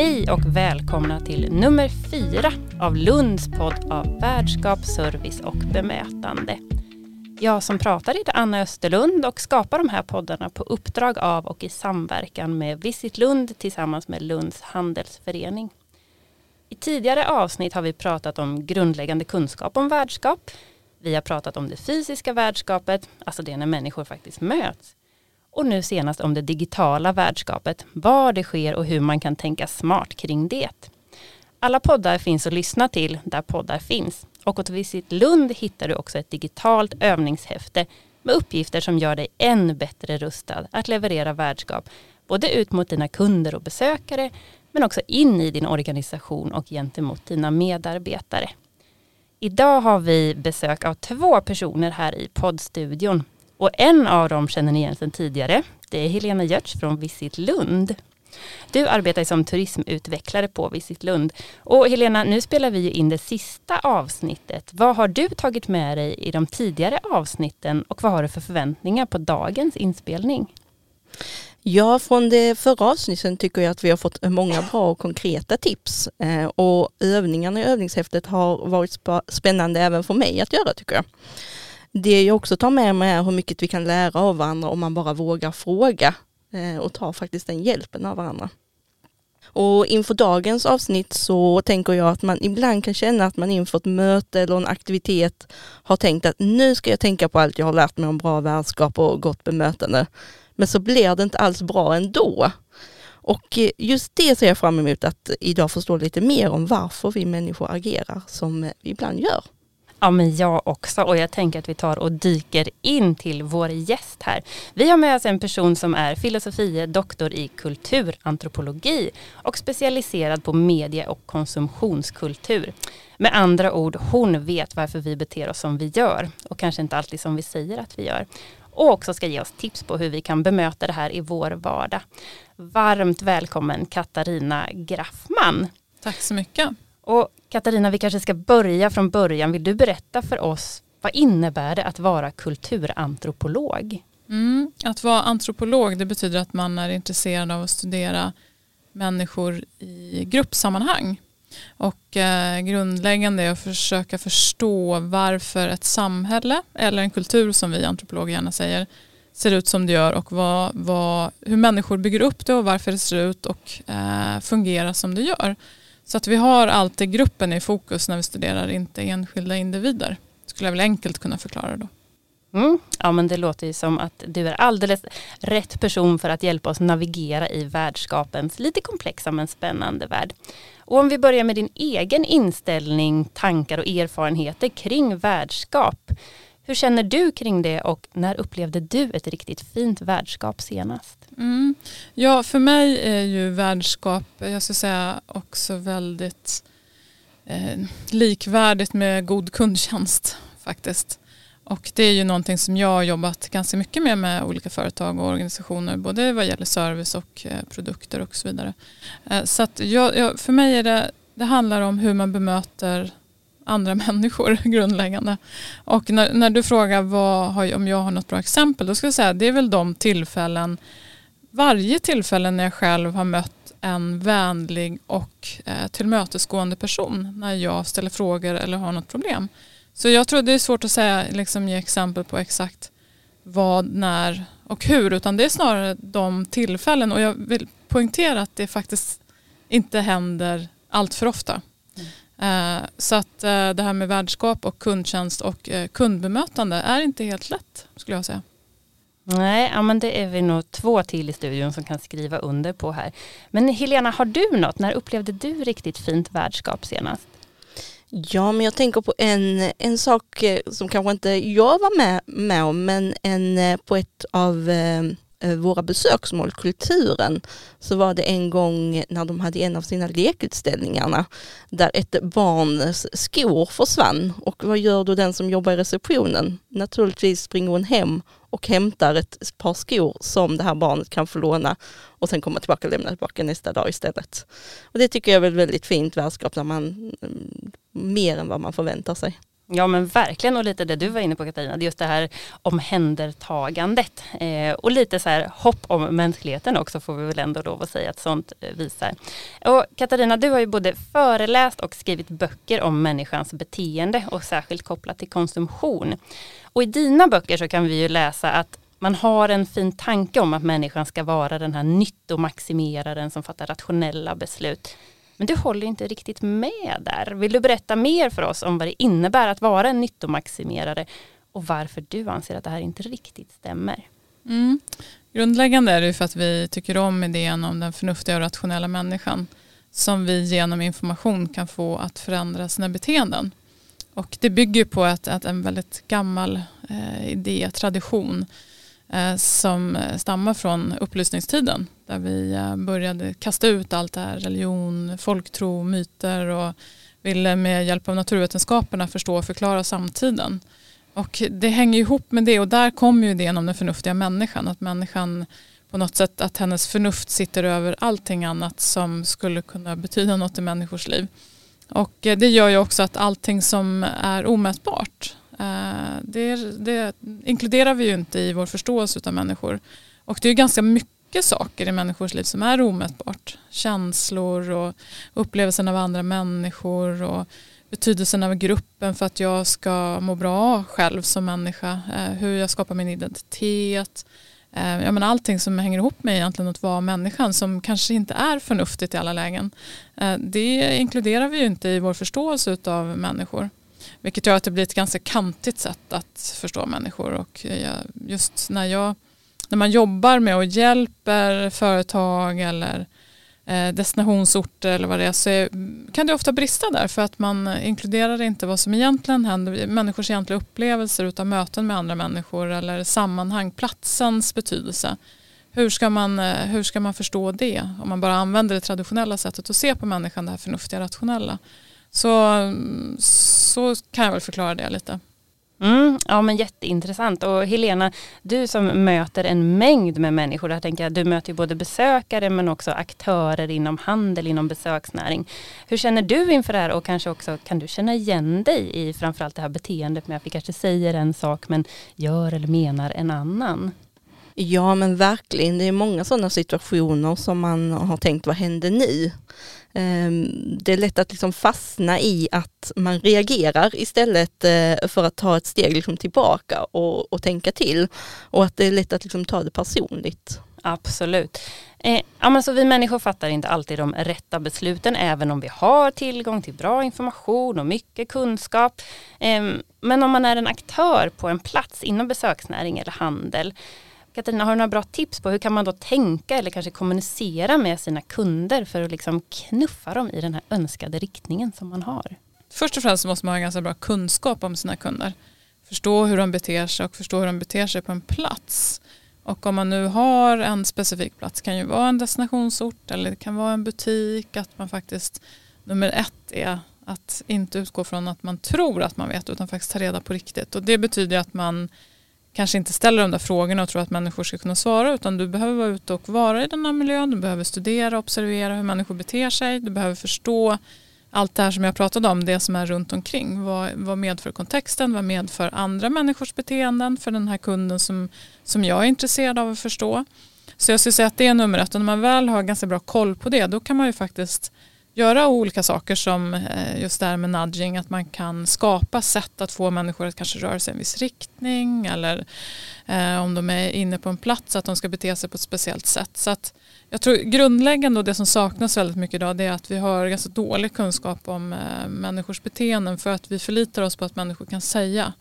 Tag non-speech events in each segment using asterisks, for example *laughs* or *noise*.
Hej och välkomna till nummer fyra av Lunds podd av värdskap, service och bemötande. Jag som pratar heter Anna Österlund och skapar de här poddarna på uppdrag av och i samverkan med Visit Lund tillsammans med Lunds handelsförening. I tidigare avsnitt har vi pratat om grundläggande kunskap om värdskap. Vi har pratat om det fysiska värdskapet, alltså det när människor faktiskt möts. Och nu senast om det digitala värdskapet, var det sker och hur man kan tänka smart kring det. Alla poddar finns att lyssna till där poddar finns. Och åt Visit Lund hittar du också ett digitalt övningshäfte med uppgifter som gör dig än bättre rustad att leverera värdskap, både ut mot dina kunder och besökare, men också in i din organisation och gentemot dina medarbetare. Idag har vi besök av två personer här i poddstudion. Och en av dem känner ni igen sedan tidigare. Det är Helena Görtz från Visit Lund. Du arbetar som turismutvecklare på Visit Lund. Och Helena, nu spelar vi in det sista avsnittet. Vad har du tagit med dig i de tidigare avsnitten och vad har du för förväntningar på dagens inspelning? Ja, från det förra avsnittet tycker jag att vi har fått många bra och konkreta tips eh, och övningarna i övningshäftet har varit spännande även för mig att göra tycker jag. Det jag också tar med mig är hur mycket vi kan lära av varandra om man bara vågar fråga eh, och ta faktiskt den hjälpen av varandra. Och inför dagens avsnitt så tänker jag att man ibland kan känna att man inför ett möte eller en aktivitet har tänkt att nu ska jag tänka på allt jag har lärt mig om bra värdskap och gott bemötande. Men så blir det inte alls bra ändå. Och just det ser jag fram emot att idag förstå lite mer om varför vi människor agerar som vi ibland gör. Ja, men jag också. Och jag tänker att vi tar och dyker in till vår gäst här. Vi har med oss en person som är filosofie doktor i kulturantropologi och specialiserad på medie och konsumtionskultur. Med andra ord, hon vet varför vi beter oss som vi gör och kanske inte alltid som vi säger att vi gör. Och också ska ge oss tips på hur vi kan bemöta det här i vår vardag. Varmt välkommen Katarina Graffman. Tack så mycket. Och Katarina, vi kanske ska börja från början. Vill du berätta för oss, vad innebär det att vara kulturantropolog? Mm, att vara antropolog det betyder att man är intresserad av att studera människor i gruppsammanhang. Och eh, grundläggande är att försöka förstå varför ett samhälle eller en kultur som vi antropologer gärna säger ser ut som det gör och vad, vad, hur människor bygger upp det och varför det ser ut och eh, fungerar som det gör. Så att vi har alltid gruppen i fokus när vi studerar, inte enskilda individer. Skulle jag väl enkelt kunna förklara då. Mm. Ja men det låter ju som att du är alldeles rätt person för att hjälpa oss navigera i värdskapens lite komplexa men spännande värld. Och om vi börjar med din egen inställning, tankar och erfarenheter kring värdskap. Hur känner du kring det och när upplevde du ett riktigt fint värdskap senast? Mm. Ja, för mig är ju värdskap, jag skulle säga också väldigt eh, likvärdigt med god kundtjänst faktiskt. Och det är ju någonting som jag har jobbat ganska mycket med med olika företag och organisationer, både vad gäller service och eh, produkter och så vidare. Eh, så att jag, jag, för mig är det, det handlar om hur man bemöter andra *laughs* människor grundläggande. Och när, när du frågar vad, om jag har något bra exempel, då ska jag säga att det är väl de tillfällen, varje tillfälle när jag själv har mött en vänlig och eh, tillmötesgående person när jag ställer frågor eller har något problem. Så jag tror det är svårt att säga, liksom ge exempel på exakt vad, när och hur, utan det är snarare de tillfällen och jag vill poängtera att det faktiskt inte händer allt för ofta. Mm. Mm. Så att eh, det här med värdskap och kundtjänst och eh, kundbemötande är inte helt lätt skulle jag säga. Nej, ja, men det är vi nog två till i studion som kan skriva under på här. Men Helena, har du något? När upplevde du riktigt fint värdskap senast? Ja, men jag tänker på en, en sak som kanske inte jag var med, med om, men en, på ett av Eh, Eh, våra besöksmål, kulturen, så var det en gång när de hade en av sina lekutställningarna där ett barns skor försvann. Och vad gör då den som jobbar i receptionen? Naturligtvis springer hon hem och hämtar ett par skor som det här barnet kan få låna och sen komma tillbaka och lämna tillbaka nästa dag istället. Och det tycker jag är ett väldigt fint värdskap när man, mm, mer än vad man förväntar sig. Ja men verkligen och lite det du var inne på Katarina, just det här omhändertagandet eh, och lite så här hopp om mänskligheten också får vi väl ändå lov att säga att sånt eh, visar. Och Katarina, du har ju både föreläst och skrivit böcker om människans beteende och särskilt kopplat till konsumtion. Och i dina böcker så kan vi ju läsa att man har en fin tanke om att människan ska vara den här nyttomaximeraren som fattar rationella beslut. Men du håller inte riktigt med där. Vill du berätta mer för oss om vad det innebär att vara en nyttomaximerare och varför du anser att det här inte riktigt stämmer? Mm. Grundläggande är det för att vi tycker om idén om den förnuftiga och rationella människan som vi genom information kan få att förändra sina beteenden. Och det bygger på att, att en väldigt gammal eh, idé, tradition Eh, Eh, som stammar från upplysningstiden där vi eh, började kasta ut allt det här, religion, folktro, myter och ville med hjälp av naturvetenskaperna förstå och förklara samtiden. Och det hänger ihop med det och där kommer ju idén om den förnuftiga människan, att människan på något sätt att hennes förnuft sitter över allting annat som skulle kunna betyda något i människors liv. Och eh, det gör ju också att allting som är omätbart, Eh, det, det, inkluderar vi ju inte i vår förståelse av människor. Och det är ganska mycket saker i människors liv som är omätbart. Känslor och upplevelsen av andra människor och betydelsen av gruppen för att jag ska må bra själv som människa. Eh, hur jag skapar min identitet. Eh, ja, men allting som hänger ihop med egentligen att vara människan som kanske inte är förnuftigt i alla lägen. Det inkluderar vi ju inte i vår förståelse av människor. Vilket gör att det blir ett ganska kantigt sätt att förstå människor. Och just när, jag, när man jobbar med och hjälper företag eller eh, destinationsorter eller vad det är så kan det ofta brista där för att man inkluderar inte vad som egentligen händer, människors egentliga upplevelser utav möten med andra människor eller sammanhang, platsens betydelse. Hur ska, man, eh, hur ska man förstå det om man bara använder det traditionella sättet att se på människan, det här förnuftiga, rationella. Så, mm, så kan jag väl förklara det lite. Mm, ja men jätteintressant och Helena, du som möter en mängd med människor, jag tänker du möter ju både besökare men också aktörer inom handel, inom besöksnäring. Hur känner du inför det här och kanske också kan du känna igen dig i framförallt det här beteendet med att vi kanske säger en sak men gör eller menar en annan? Ja men verkligen, det är många sådana situationer som man har tänkt vad händer nu? Ehm, det är lätt att liksom fastna i att man reagerar istället eh, för att ta ett steg liksom tillbaka och, och tänka till. Och att det är lätt att liksom ta det personligt. Absolut. Eh, ja, men så vi människor fattar inte alltid de rätta besluten även om vi har tillgång till bra information och mycket kunskap. Eh, men om man är en aktör på en plats inom besöksnäring eller handel Katarina, har du några bra tips på hur kan man då tänka eller kanske kommunicera med sina kunder för att liksom knuffa dem i den här önskade riktningen som man har? Först och främst måste man ha en ganska bra kunskap om sina kunder. Förstå hur de beter sig och förstå hur de beter sig på en plats. Och om man nu har en specifik plats, kan ju vara en destinationsort eller det kan vara en butik, att man faktiskt nummer ett är att inte utgå från att man tror att man vet utan faktiskt ta reda på riktigt. Och det betyder att man kanske inte ställer de där frågorna och tror att människor ska kunna svara utan du behöver vara ute och vara i den här miljön. Du behöver studera och observera hur människor beter sig. Du behöver förstå allt det här som jag pratade om, det som är runt omkring. Vad, vad medför kontexten? Vad medför andra människors beteenden för den här kunden som, som jag är intresserad av att förstå? Så jag skulle säga att det är nummer ett och när man väl har ganska bra koll på det då kan man ju faktiskt göra olika saker som eh, just det här med nudging, att man kan skapa sätt att få människor att kanske röra sig i en viss riktning eller eh, om de är inne på en plats att de ska bete sig på ett speciellt sätt. Så att jag tror grundläggande och det som saknas väldigt mycket idag det är att vi har ganska dålig kunskap om eh, människors beteenden för att vi förlitar oss på att människor kan säga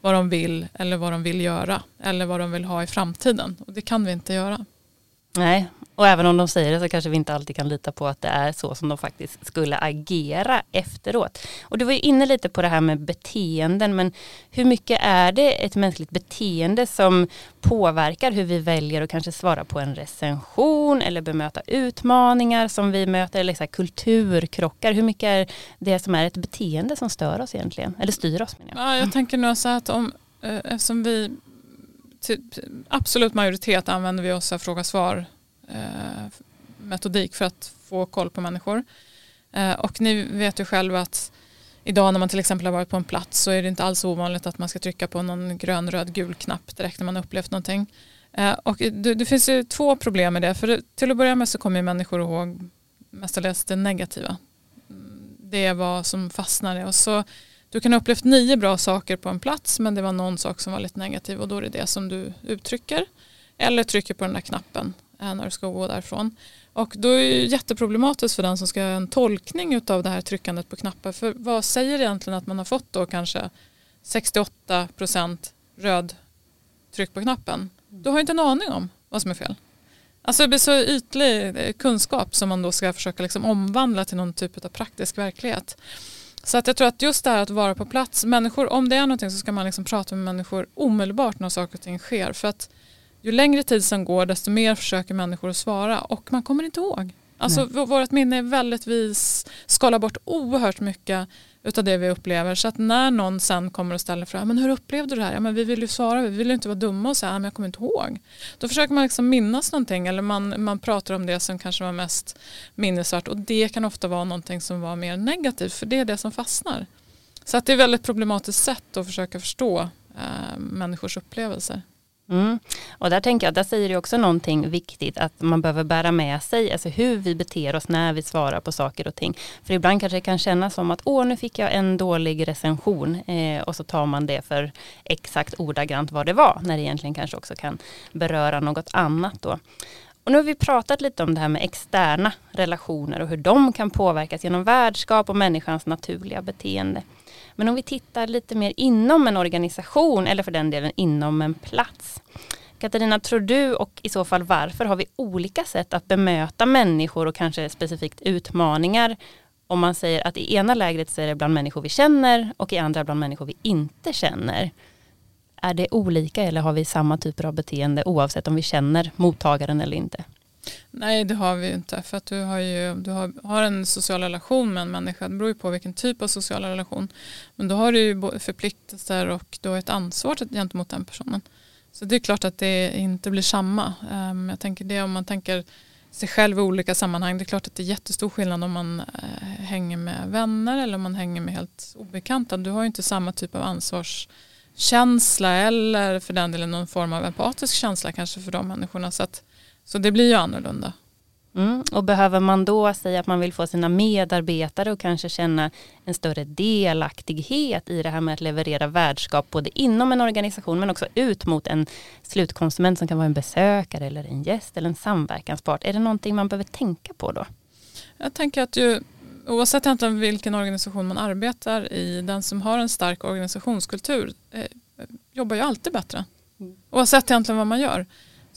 vad de vill eller vad de vill göra eller vad de vill ha i framtiden och det kan vi inte göra. Nej, och även om de säger det så kanske vi inte alltid kan lita på att det är så som de faktiskt skulle agera efteråt. Och du var ju inne lite på det här med beteenden, men hur mycket är det ett mänskligt beteende som påverkar hur vi väljer att kanske svara på en recension eller bemöta utmaningar som vi möter, eller så kulturkrockar. Hur mycket är det som är ett beteende som stör oss egentligen, eller styr oss? Menar jag. Ja, jag tänker nog så att om, eh, eftersom vi till absolut majoritet använder vi oss av fråga svar Eh, metodik för att få koll på människor. Eh, och ni vet ju själva att idag när man till exempel har varit på en plats så är det inte alls ovanligt att man ska trycka på någon grön, röd, gul knapp direkt när man upplevt någonting. Eh, och det, det, finns ju två problem med det. För till att börja med så kommer människor ihåg mestadels det negativa. Mm, det är vad som fastnar. Och så, du kan ha upplevt nio bra saker på en plats men det var någon sak som var lite negativ och då är det det som du uttrycker. Eller trycker på den där knappen Eh, när du ska gå därifrån. Och då är det jätteproblematiskt för den som ska göra en tolkning av det här tryckandet på knappar. För vad säger egentligen att man har fått då kanske 68% röd tryck på knappen? Du har inte en aning om vad som är fel. Alltså det blir så ytlig eh, kunskap som man då ska försöka liksom omvandla till någon typ av praktisk verklighet. Så att jag tror att just det här att vara på plats, människor, om det är någonting så ska man liksom prata med människor omedelbart när saker och ting sker. För att ju längre tid som går desto mer försöker människor att svara och man kommer inte ihåg. Alltså vårt minne är väldigt vis, skalar bort oerhört mycket utav det vi upplever. Så att när någon sen kommer och ställer frågan, men hur upplevde du det här? Ja, men vi vill ju svara, vi vill ju inte vara dumma och säga, men jag kommer inte ihåg. Då försöker man liksom minnas någonting eller man, man pratar om det som kanske var mest minnesvärt och det kan ofta vara någonting som var mer negativt för det är det som fastnar. Så att det är ett väldigt problematiskt sätt att försöka förstå äh, människors upplevelser. Mm. Och där tänker jag, där säger du också någonting viktigt att man behöver bära med sig, alltså hur vi beter oss när vi svarar på saker och ting. För ibland kanske det kan kännas som att åh nu fick jag en dålig recension eh, och så tar man det för exakt ordagrant vad det var, när det egentligen kanske också kan beröra något annat då. Och nu har vi pratat lite om det här med externa relationer och hur de kan påverkas genom värdskap och människans naturliga beteende. Men om vi tittar lite mer inom en organisation eller för den delen inom en plats. Katarina, tror du och i så fall varför har vi olika sätt att bemöta människor och kanske specifikt utmaningar om man säger att i ena lägret så är det bland människor vi känner och i andra bland människor vi inte känner. Är det olika eller har vi samma typer av beteende oavsett om vi känner mottagaren eller inte? Nej det har vi inte för att du har ju du har, har en social relation med en människa. Det beror ju på vilken typ av social relation. Men då har du ju förpliktelser och du har ett ansvar gentemot den personen. Så det är klart att det inte blir samma. Ehm, jag tänker det om man tänker sig själv i olika sammanhang. Det är klart att det är jättestor skillnad om man eh, hänger med vänner eller om man hänger med helt obekanta. Du har ju inte samma typ av ansvarskänsla eller för den delen någon form av empatisk känsla kanske för de människorna. Så att så det blir ju annorlunda. Mm. Och behöver man då säga att man vill få sina medarbetare och kanske känna en större delaktighet i det här med att leverera värdskap både inom en organisation men också ut mot en slutkonsument som kan vara en besökare eller en gäst eller en samverkanspart. Är det någonting man behöver tänka på då? Jag tänker att ju, oavsett egentligen vilken organisation man arbetar i, den som har en stark organisationskultur eh, jobbar ju alltid bättre. Mm. Oavsett egentligen vad man gör.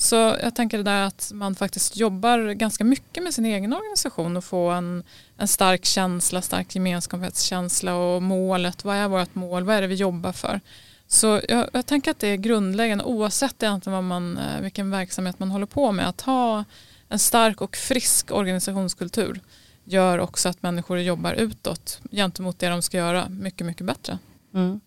Så jag tänker det där att man faktiskt jobbar ganska mycket med sin egen organisation och få en, en stark känsla, stark gemenskapskänsla och målet, vad är vårt mål, vad är det vi jobbar för? Så jag, jag tänker att det är grundläggande oavsett egentligen vad man, eh, vilken verksamhet man håller på med. Att ha en stark och frisk organisationskultur gör också att människor jobbar utåt gentemot det de ska göra mycket, mycket bättre. Mm.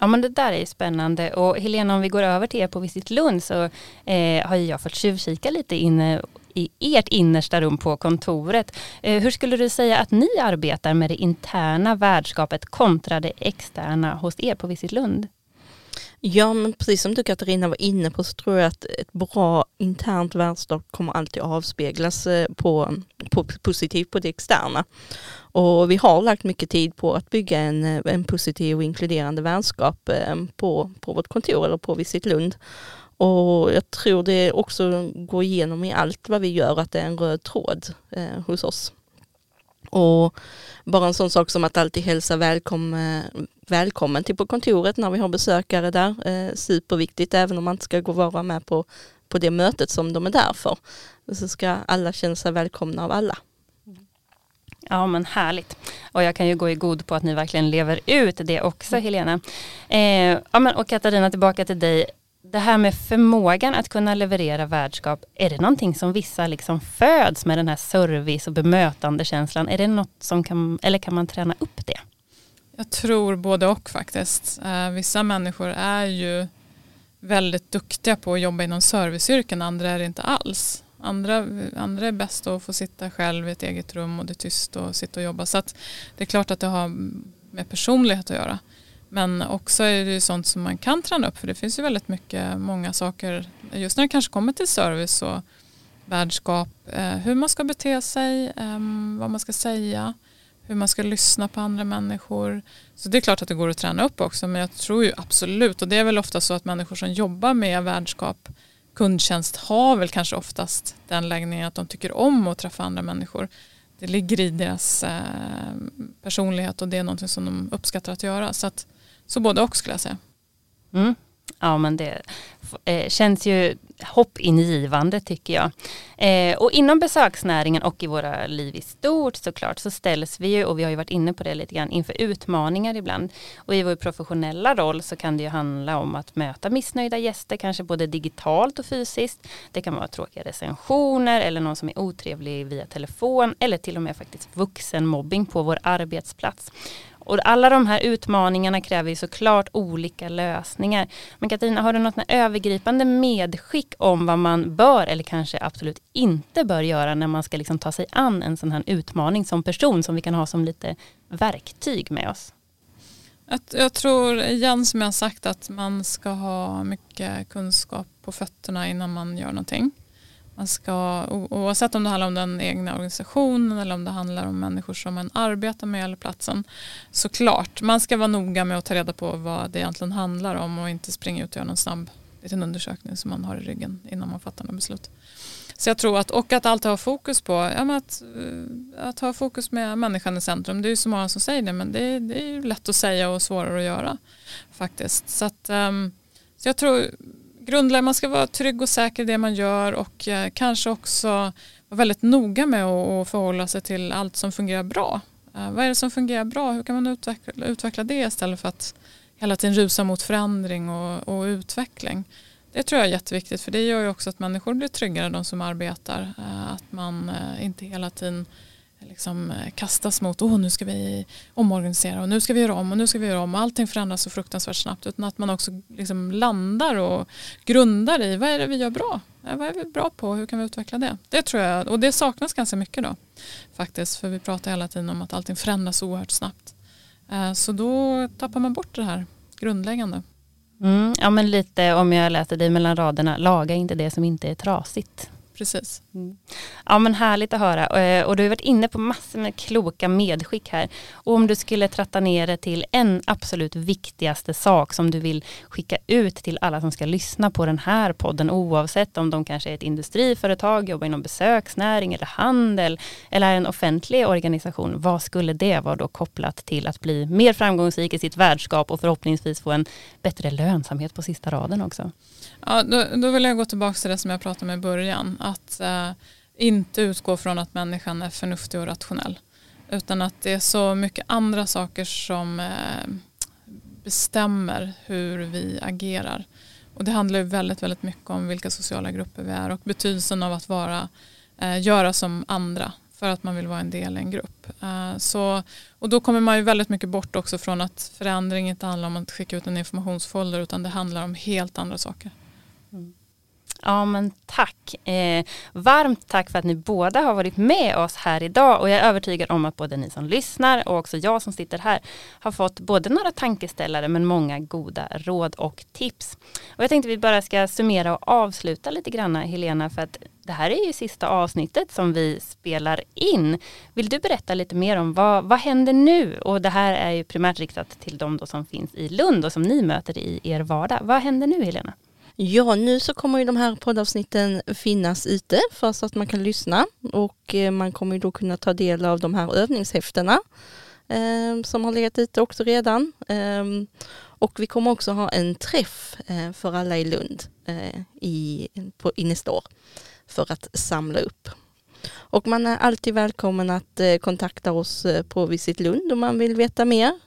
Ja men det där är spännande och Helena om vi går över till er på Visit Lund så eh, har jag fått tjuvkika lite inne i ert innersta rum på kontoret. Eh, hur skulle du säga att ni arbetar med det interna värdskapet kontra det externa hos er på Visit Lund? Ja, men precis som du Katarina var inne på så tror jag att ett bra internt värdskap kommer alltid avspeglas eh, på, på, positivt på det externa. Och vi har lagt mycket tid på att bygga en, eh, en positiv och inkluderande vänskap eh, på, på vårt kontor eller på Visit Lund. Och jag tror det också går igenom i allt vad vi gör, att det är en röd tråd eh, hos oss. Och bara en sån sak som att alltid hälsa välkommen, välkommen till på kontoret när vi har besökare där. Eh, superviktigt även om man inte ska gå vara med på, på det mötet som de är där för. Så ska alla känna sig välkomna av alla. Ja men härligt. Och jag kan ju gå i god på att ni verkligen lever ut det också mm. Helena. Eh, ja, men, och Katarina tillbaka till dig. Det här med förmågan att kunna leverera värdskap, är det någonting som vissa liksom föds med den här service och bemötande känslan? Är det något som kan, eller kan man träna upp det? Jag tror både och faktiskt. Eh, vissa människor är ju väldigt duktiga på att jobba inom serviceyrken, andra är det inte alls. Andra, andra är bäst att få sitta själv i ett eget rum och det är tyst och sitta och jobba. Så det är klart att det har med personlighet att göra. Men också är det ju sånt som man kan träna upp för det finns ju väldigt mycket, många saker, just när det kanske kommer till service och värdskap, eh, hur man ska bete sig, eh, vad man ska säga, hur man ska lyssna på andra människor. Så det är klart att det går att träna upp också men jag tror ju absolut och det är väl ofta så att människor som jobbar med värdskap kundtjänst har väl kanske oftast den läggningen att de tycker om att träffa andra människor. Det ligger i deras eh, personlighet och det är någonting som de uppskattar att göra. Så, att, så både och skulle jag säga. Mm. Ja men det eh, känns ju hoppingivande tycker jag. Eh, och inom besöksnäringen och i våra liv i stort såklart så ställs vi ju, och vi har ju varit inne på det lite grann, inför utmaningar ibland. Och i vår professionella roll så kan det ju handla om att möta missnöjda gäster, kanske både digitalt och fysiskt. Det kan vara tråkiga recensioner eller någon som är otrevlig via telefon eller till och med faktiskt vuxenmobbing på vår arbetsplats. Och alla de här utmaningarna kräver ju såklart olika lösningar. Men Katarina, har du något övergripande medskick om vad man bör eller kanske absolut inte bör göra när man ska liksom ta sig an en sån här utmaning som person som vi kan ha som lite verktyg med oss? Jag tror igen som jag sagt att man ska ha mycket kunskap på fötterna innan man gör någonting. Man ska, oavsett om det handlar om den egna organisationen eller om det handlar om människor som man arbetar med eller platsen. Såklart, man ska vara noga med att ta reda på vad det egentligen handlar om och inte springa ut och göra någon snabb liten undersökning som man har i ryggen innan man fattar något beslut. Så jag tror att, och att alltid ha fokus på, ja, att, eh, att ha fokus med människan i centrum. Det är ju så många som säger det men det, det är ju lätt att säga och svårare att göra faktiskt. Så, att, um, så jag tror grundläggande, man ska vara trygg och säker i det man gör och eh, kanske också vara väldigt noga med att förhålla sig till allt som fungerar bra. Eh, vad är det som fungerar bra? Hur kan man utveckla, utveckla det istället för att hela tiden rusa mot förändring och, och, utveckling? Det tror jag är jätteviktigt för det gör ju också att människor blir tryggare, de som arbetar. Eh, att man eh, inte hela tiden liksom eh, kastas mot åh nu ska vi omorganisera och nu ska vi göra om och nu ska vi göra om och allting förändras så fruktansvärt snabbt utan att man också liksom landar och grundar i vad är det vi gör bra? Eh, vad är vi bra på? Hur kan vi utveckla det? Det tror jag och det saknas ganska mycket då faktiskt för vi pratar hela tiden om att allting förändras oerhört snabbt. Eh, så då tappar man bort det här grundläggande. Mm, ja men lite om jag läser dig mellan raderna, laga inte det som inte är trasigt precis. Mm. Ja men härligt att höra eh, och du har varit inne på massor med kloka medskick här. Och om du skulle tratta ner det till en absolut viktigaste sak som du vill skicka ut till alla som ska lyssna på den här podden oavsett om de kanske är ett industriföretag, jobbar inom besöksnäring eller handel eller en offentlig organisation. Vad skulle det vara då kopplat till att bli mer framgångsrik i sitt värdskap och förhoppningsvis få en bättre lönsamhet på sista raden också? Ja, då, då vill jag gå tillbaka till det som jag pratade om i början. Att eh, inte utgå från att människan är förnuftig och rationell. Utan att det är så mycket andra saker som eh, bestämmer hur vi agerar. Och det handlar ju väldigt, väldigt mycket om vilka sociala grupper vi är och betydelsen av att vara, eh, göra som andra för att man vill vara en del i en grupp. Eh, så, och då kommer man ju väldigt mycket bort också från att förändring inte handlar om att skicka ut en informationsfolder utan det handlar om helt andra saker. Mm. Ja men tack. Eh, varmt tack för att ni båda har varit med oss här idag och jag är övertygad om att både ni som lyssnar och också jag som sitter här har fått både några tankeställare men många goda råd och tips. Och jag tänkte vi bara ska summera och avsluta lite grann Helena för att det här är ju sista avsnittet som vi spelar in. Vill du berätta lite mer om vad, vad händer nu? Och det här är ju primärt riktat till de som finns i Lund och som ni möter i er vardag. Vad händer nu Helena? Ja, nu så kommer ju de här poddavsnitten finnas ute för så att man kan lyssna och eh, man kommer ju då kunna ta del av de här övningshäftena eh, som har legat ute också redan. Eh, och vi kommer också ha en träff eh, för alla i Lund eh, i, på, i nästa år för att samla upp. Och man är alltid välkommen att eh, kontakta oss på Visit Lund om man vill veta mer.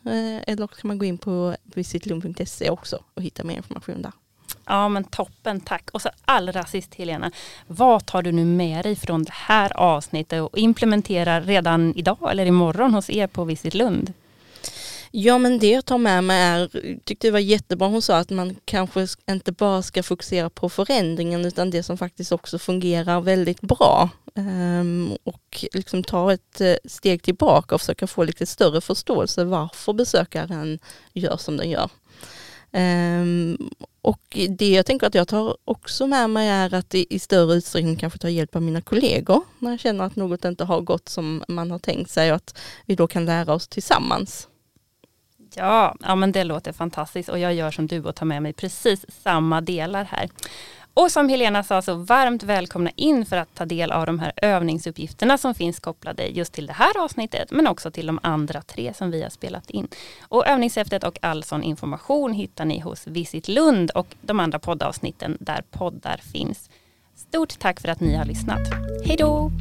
Eller kan man gå in på visitlund.se också och hitta mer information där. Ja men toppen, tack. Och så allra sist Helena, vad tar du nu med dig från det här avsnittet och implementerar redan idag eller imorgon hos er på Visit Lund? Ja men det jag tar med mig är, tyckte det var jättebra hon sa att man kanske inte bara ska fokusera på förändringen utan det som faktiskt också fungerar väldigt bra. Um, och liksom ta ett eh, steg tillbaka och försöka få lite större förståelse varför besökaren gör som den gör. Um, och det jag tänker att jag tar också med mig är att i större utsträckning kanske ta hjälp av mina kollegor när jag känner att något inte har gått som man har tänkt sig och att vi då kan lära oss tillsammans. Ja, ja men det låter fantastiskt och jag gör som du och tar med mig precis samma delar här. Och som Helena sa så varmt välkomna in för att ta del av de här övningsuppgifterna som finns kopplade just till det här avsnittet men också till de andra tre som vi har spelat in. Och övningshäftet och all sån information hittar ni hos Visit Lund och de andra poddavsnitten där poddar finns. Stort tack för att ni har lyssnat. Hej då!